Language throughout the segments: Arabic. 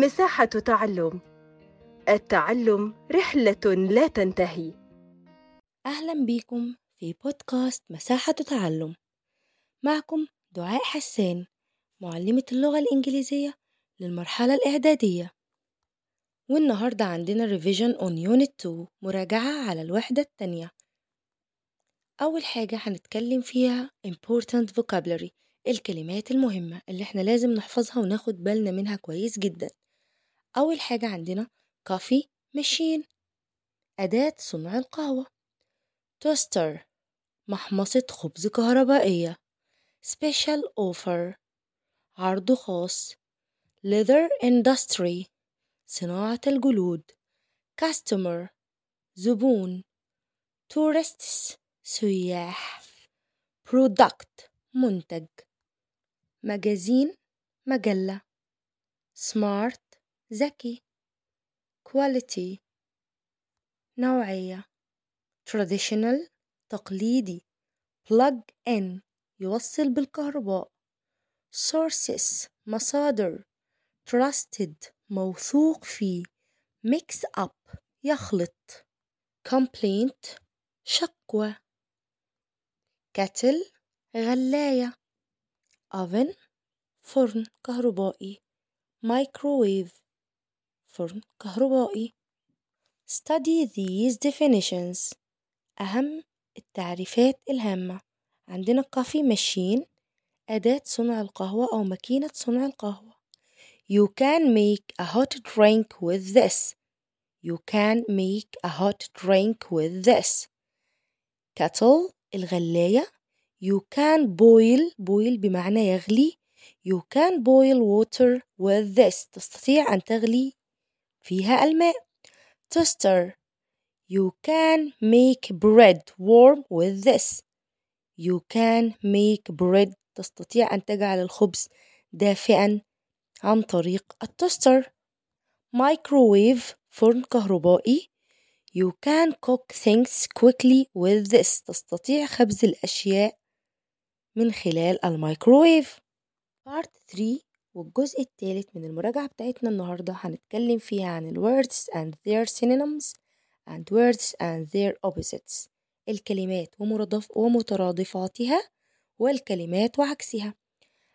مساحة تعلم. التعلم رحلة لا تنتهي. أهلا بيكم في بودكاست مساحة تعلم. معكم دعاء حسان معلمة اللغة الإنجليزية للمرحلة الإعدادية. والنهاردة عندنا Revision on Unit 2 مراجعة على الوحدة التانية. أول حاجة هنتكلم فيها Important Vocabulary الكلمات المهمة اللي إحنا لازم نحفظها وناخد بالنا منها كويس جدا. أول حاجة عندنا coffee machine أداة صنع القهوة توستر محمصة خبز كهربائية special offer عرض خاص leather industry صناعة الجلود customer زبون tourists سياح product منتج مجازين مجلة smart ذكي quality نوعية traditional تقليدي plug in يوصل بالكهرباء sources مصادر trusted موثوق فيه mix up يخلط complaint شكوى kettle غلاية oven فرن كهربائي microwave فرن كهربائي study these definitions أهم التعريفات الهامة عندنا coffee machine أداة صنع القهوة أو ماكينة صنع القهوة You can make a hot drink with this You can make a hot drink with this kettle الغلاية You can boil boil بمعنى يغلي You can boil water with this تستطيع أن تغلي فيها الماء توستر You can make bread warm with this. You can make bread. تستطيع أن تجعل الخبز دافئا عن طريق التوستر. Microwave فرن كهربائي. You can cook things quickly with this. تستطيع خبز الأشياء من خلال الميكروويف. Part 3 والجزء الثالث من المراجعة بتاعتنا النهاردة هنتكلم فيها عن ال words and their synonyms and words and their opposites الكلمات ومرادف ومترادفاتها والكلمات وعكسها.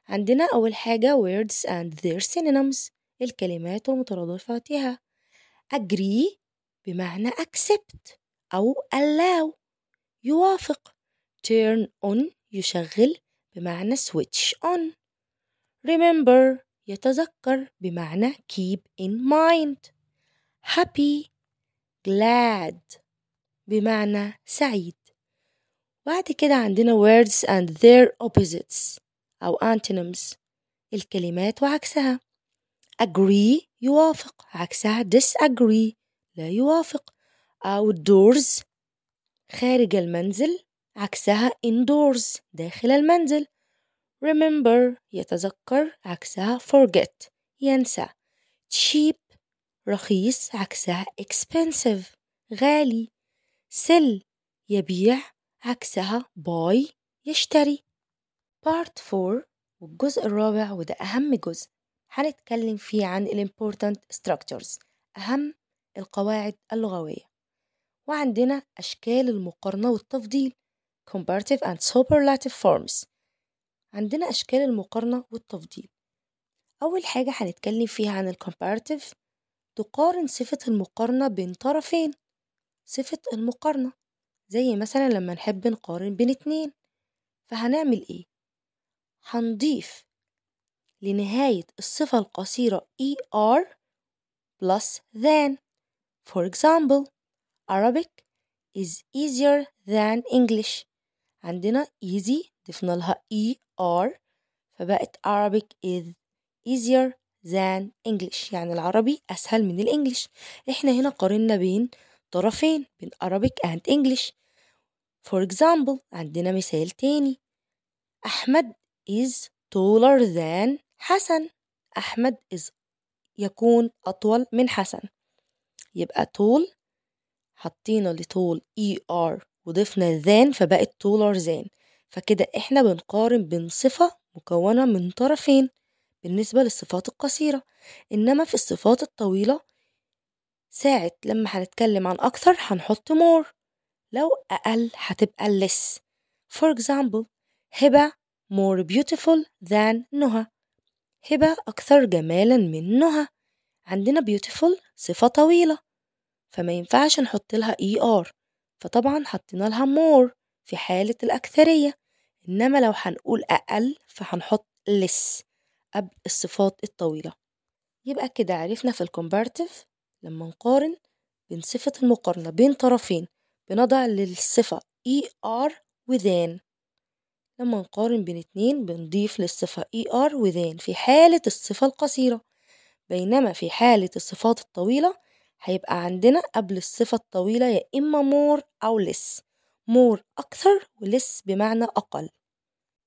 عندنا أول حاجة words and their synonyms الكلمات ومترادفاتها. agree بمعنى accept أو allow يوافق. turn on يشغل بمعنى switch on. Remember يتذكر بمعنى keep in mind. Happy glad بمعنى سعيد. بعد كده عندنا words and their opposites أو antonyms. الكلمات وعكسها. Agree يوافق عكسها disagree لا يوافق. Outdoors خارج المنزل عكسها indoors داخل المنزل. Remember يتذكر عكسها forget ينسى. Cheap رخيص عكسها expensive غالي. Sell يبيع عكسها buy يشتري. Part 4 والجزء الرابع وده أهم جزء. هنتكلم فيه عن important structures أهم القواعد اللغوية. وعندنا أشكال المقارنة والتفضيل comparative and superlative forms. عندنا أشكال المقارنة والتفضيل. أول حاجة هنتكلم فيها عن ال comparative. تقارن صفة المقارنة بين طرفين. صفة المقارنة. زي مثلا لما نحب نقارن بين اتنين. فهنعمل إيه؟ هنضيف لنهاية الصفة القصيرة er plus than. For example Arabic is easier than English. عندنا easy ضفنا لها er فبقت Arabic is easier than English. يعني العربي أسهل من الإنجليش. إحنا هنا قارنا بين طرفين بين Arabic and English. For example عندنا مثال تاني. أحمد is taller than حسن. أحمد is يكون أطول من حسن. يبقى طول حطينا لطول er وضفنا than فبقت taller than. فكده إحنا بنقارن بين صفة مكونة من طرفين بالنسبة للصفات القصيرة إنما في الصفات الطويلة ساعة لما هنتكلم عن أكثر هنحط more لو أقل هتبقى less. For example هبة more beautiful than نهى. هبة أكثر جمالا من نهى. عندنا beautiful صفة طويلة فما ينفعش نحط لها er فطبعا حطينا لها more في حالة الأكثرية. إنما لو هنقول أقل فهنحط less قبل الصفات الطويلة. يبقى كده عرفنا في الكومبارتيف لما نقارن بين صفة المقارنة بين طرفين بنضع للصفة er وذان لما نقارن بين اتنين بنضيف للصفة er وذان في حالة الصفة القصيرة. بينما في حالة الصفات الطويلة هيبقى عندنا قبل الصفة الطويلة يا إما more أو less. More أكثر ولس بمعنى أقل.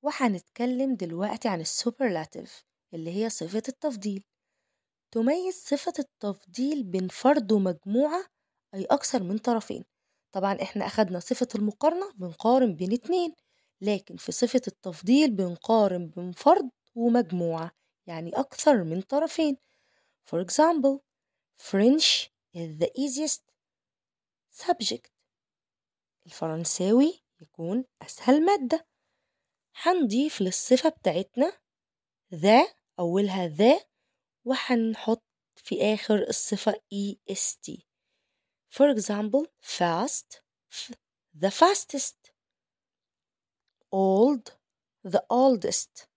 وهنتكلم دلوقتي عن السوبرلاتيف اللي هي صفة التفضيل. تميز صفة التفضيل بين فرد ومجموعة أي أكثر من طرفين. طبعا إحنا أخدنا صفة المقارنة بنقارن بين اتنين لكن في صفة التفضيل بنقارن بين فرد ومجموعة يعني أكثر من طرفين. For example French is the easiest subject. الفرنساوي يكون أسهل مادة. هنضيف للصفة بتاعتنا ذا أولها ذا وهنحط في آخر الصفة est For example fast the fastest old the oldest.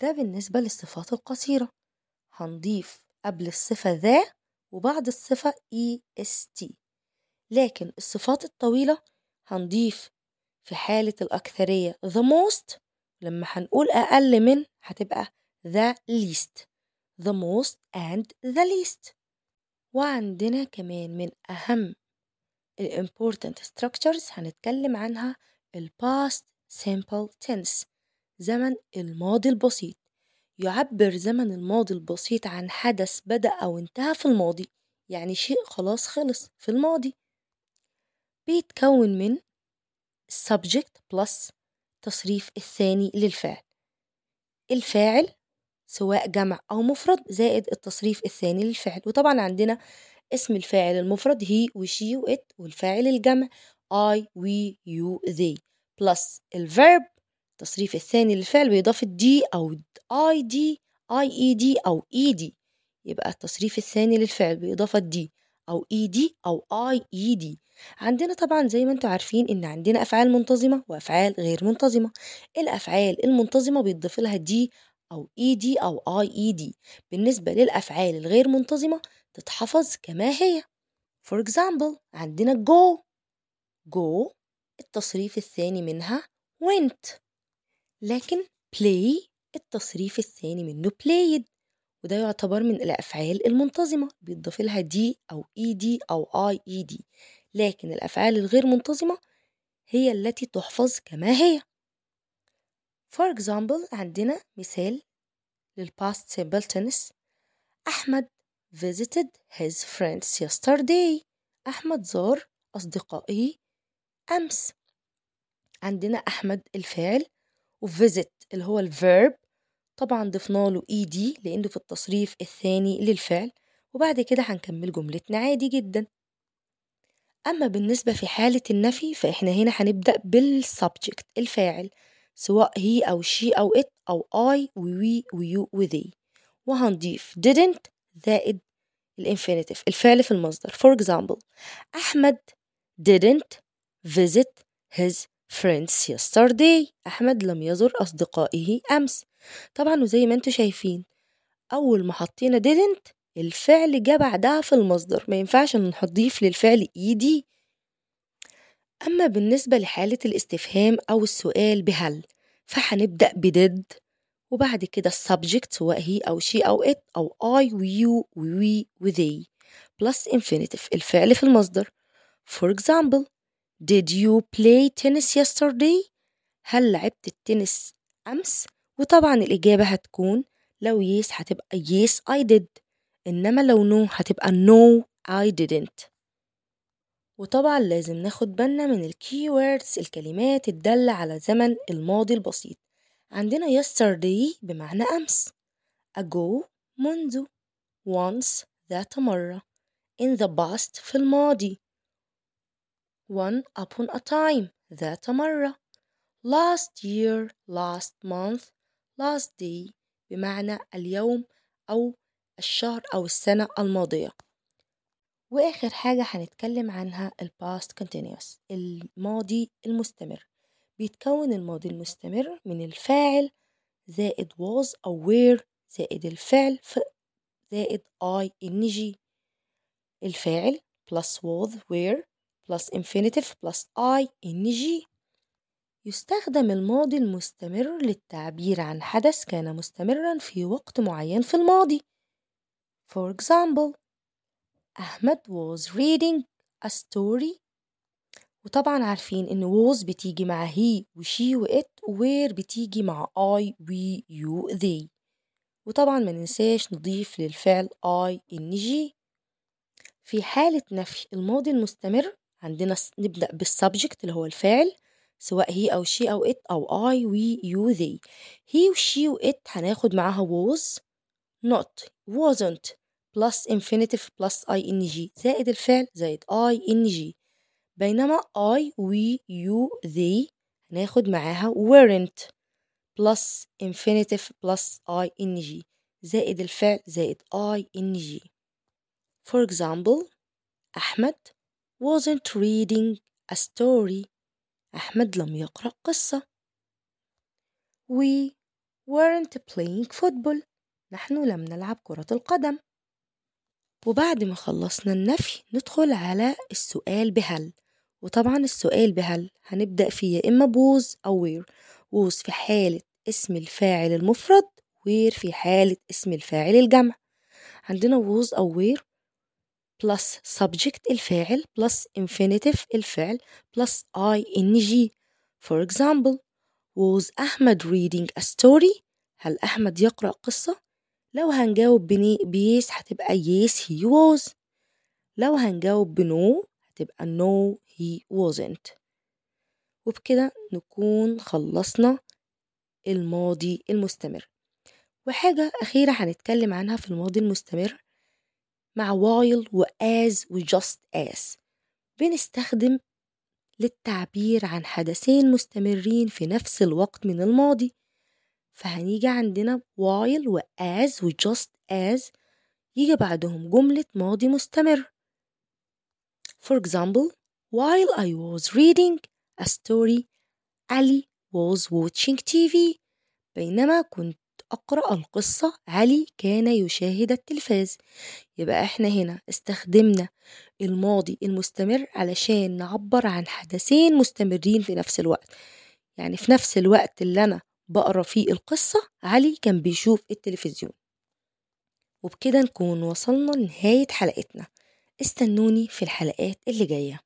ده بالنسبة للصفات القصيرة. هنضيف قبل الصفة ذا وبعد الصفة est لكن الصفات الطويلة هنضيف في حالة الأكثرية the most لما هنقول أقل من هتبقى the least the most and the least. وعندنا كمان من أهم ال important structures هنتكلم عنها ال past simple tense زمن الماضي البسيط. يعبر زمن الماضي البسيط عن حدث بدأ أو انتهى في الماضي يعني شيء خلاص خلص في الماضي. بيتكون من subject plus تصريف الثاني للفعل الفاعل سواء جمع أو مفرد زائد التصريف الثاني للفعل وطبعا عندنا اسم الفاعل المفرد he و she و it والفاعل الجمع I we you they. plus ال verb التصريف الثاني للفعل بإضافة d أو I d I E d أو E d يبقى التصريف الثاني للفعل بإضافة d أو ed أو ied عندنا طبعا زي ما أنتم عارفين إن عندنا أفعال منتظمة وأفعال غير منتظمة. الأفعال المنتظمة بيتضاف لها d أو ed أو ied بالنسبة للأفعال الغير منتظمة تتحفظ كما هي. For example عندنا go. Go التصريف الثاني منها went. لكن play التصريف الثاني منه played. وده يعتبر من الأفعال المنتظمة بيتضاف لها دي أو إي دي أو آي إي دي لكن الأفعال الغير منتظمة هي التي تحفظ كما هي. For example عندنا مثال للpast simple tense أحمد visited his friends yesterday. أحمد زار أصدقائه أمس. عندنا أحمد الفاعل وvisit اللي هو الverb. طبعا ضفنا له اي دي لأنه في التصريف الثاني للفعل. وبعد كده هنكمل جملتنا عادي جدا. أما بالنسبة في حالة النفي فإحنا هنا هنبدأ بالسبجكت الفاعل سواء he أو she أو it أو I we و you و they وهنضيف didn't زائد ال infinitive الفعل في المصدر. For example أحمد didn't visit his friends yesterday. أحمد لم يزر أصدقائه أمس. طبعا وزي ما أنتوا شايفين أول ما حطينا didn't الفعل جه بعدها في المصدر ما ينفعش نضيف للفعل ed أما بالنسبة لحالة الاستفهام أو السؤال بهل فهنبدأ ب did وبعد كده ال subject سواء he أو she أو it أو I و you و we و they plus infinitive الفعل في المصدر. For example did you play tennis yesterday هل لعبت التنس أمس؟ وطبعا الإجابة هتكون لو yes هتبقى yes I did. إنما لو no هتبقى no I didn't. وطبعا لازم ناخد بالنا من الكي words الكلمات الدالة على زمن الماضي البسيط. عندنا yesterday بمعنى أمس. Ago منذ. Once ذات مرة. In the past في الماضي. One upon a time ذات مرة. Last year last month last day بمعنى اليوم أو الشهر أو السنة الماضية. وآخر حاجة هنتكلم عنها ال past continuous الماضي المستمر. بيتكون الماضي المستمر من الفاعل زائد was أو were زائد الفعل زائد I إن جي الفاعل plus was were plus infinitive plus I إن جي يستخدم الماضي المستمر للتعبير عن حدث كان مستمرا في وقت معين في الماضي. For example أحمد was reading a story. وطبعا عارفين إن was بتيجي مع he و she و it و were بتيجي مع I we you they. وطبعا ما ننساش نضيف للفعل ing في حالة نفي الماضي المستمر عندنا نبدأ بال subject اللي هو الفاعل سواء he أو she أو it أو I we you they. he و she و it هناخد معاها was. Not wasn't plus infinitive plus ing زائد الفعل زائد ing بينما I we you they هناخد معاها weren't plus infinitive plus ing زائد الفعل زائد ing For example أحمد wasn't reading a story أحمد لم يقرأ قصة We weren't playing football نحن لم نلعب كرة القدم. وبعد ما خلصنا النفي ندخل على السؤال بهل. وطبعا السؤال بهل هنبدأ فيه يا إما ب was أو were. was في حالة اسم الفاعل المفرد were في حالة اسم الفاعل الجمع. عندنا was أو were plus subject الفاعل plus infinitive الفعل plus ing. For example was أحمد reading a story. هل أحمد يقرأ قصة؟ لو هنجاوب بني بيس هتبقى yes he was. لو هنجاوب بنو هتبقى no he wasn't. وبكده نكون خلصنا الماضي المستمر. وحاجة أخيرة هنتكلم عنها في الماضي المستمر مع while و as و just as. بنستخدم للتعبير عن حدثين مستمرين في نفس الوقت من الماضي. فهنيجي عندنا while و as و just as يجي بعدهم جملة ماضي مستمر. For example while I was reading a story Ali was watching TV بينما كنت أقرأ القصة علي كان يشاهد التلفاز. يبقى إحنا هنا استخدمنا الماضي المستمر علشان نعبر عن حدثين مستمرين في نفس الوقت. يعني في نفس الوقت اللي أنا بقرأ فيه القصة علي كان بيشوف التلفزيون. وبكده نكون وصلنا لنهاية حلقتنا. استنوني في الحلقات اللي جاية.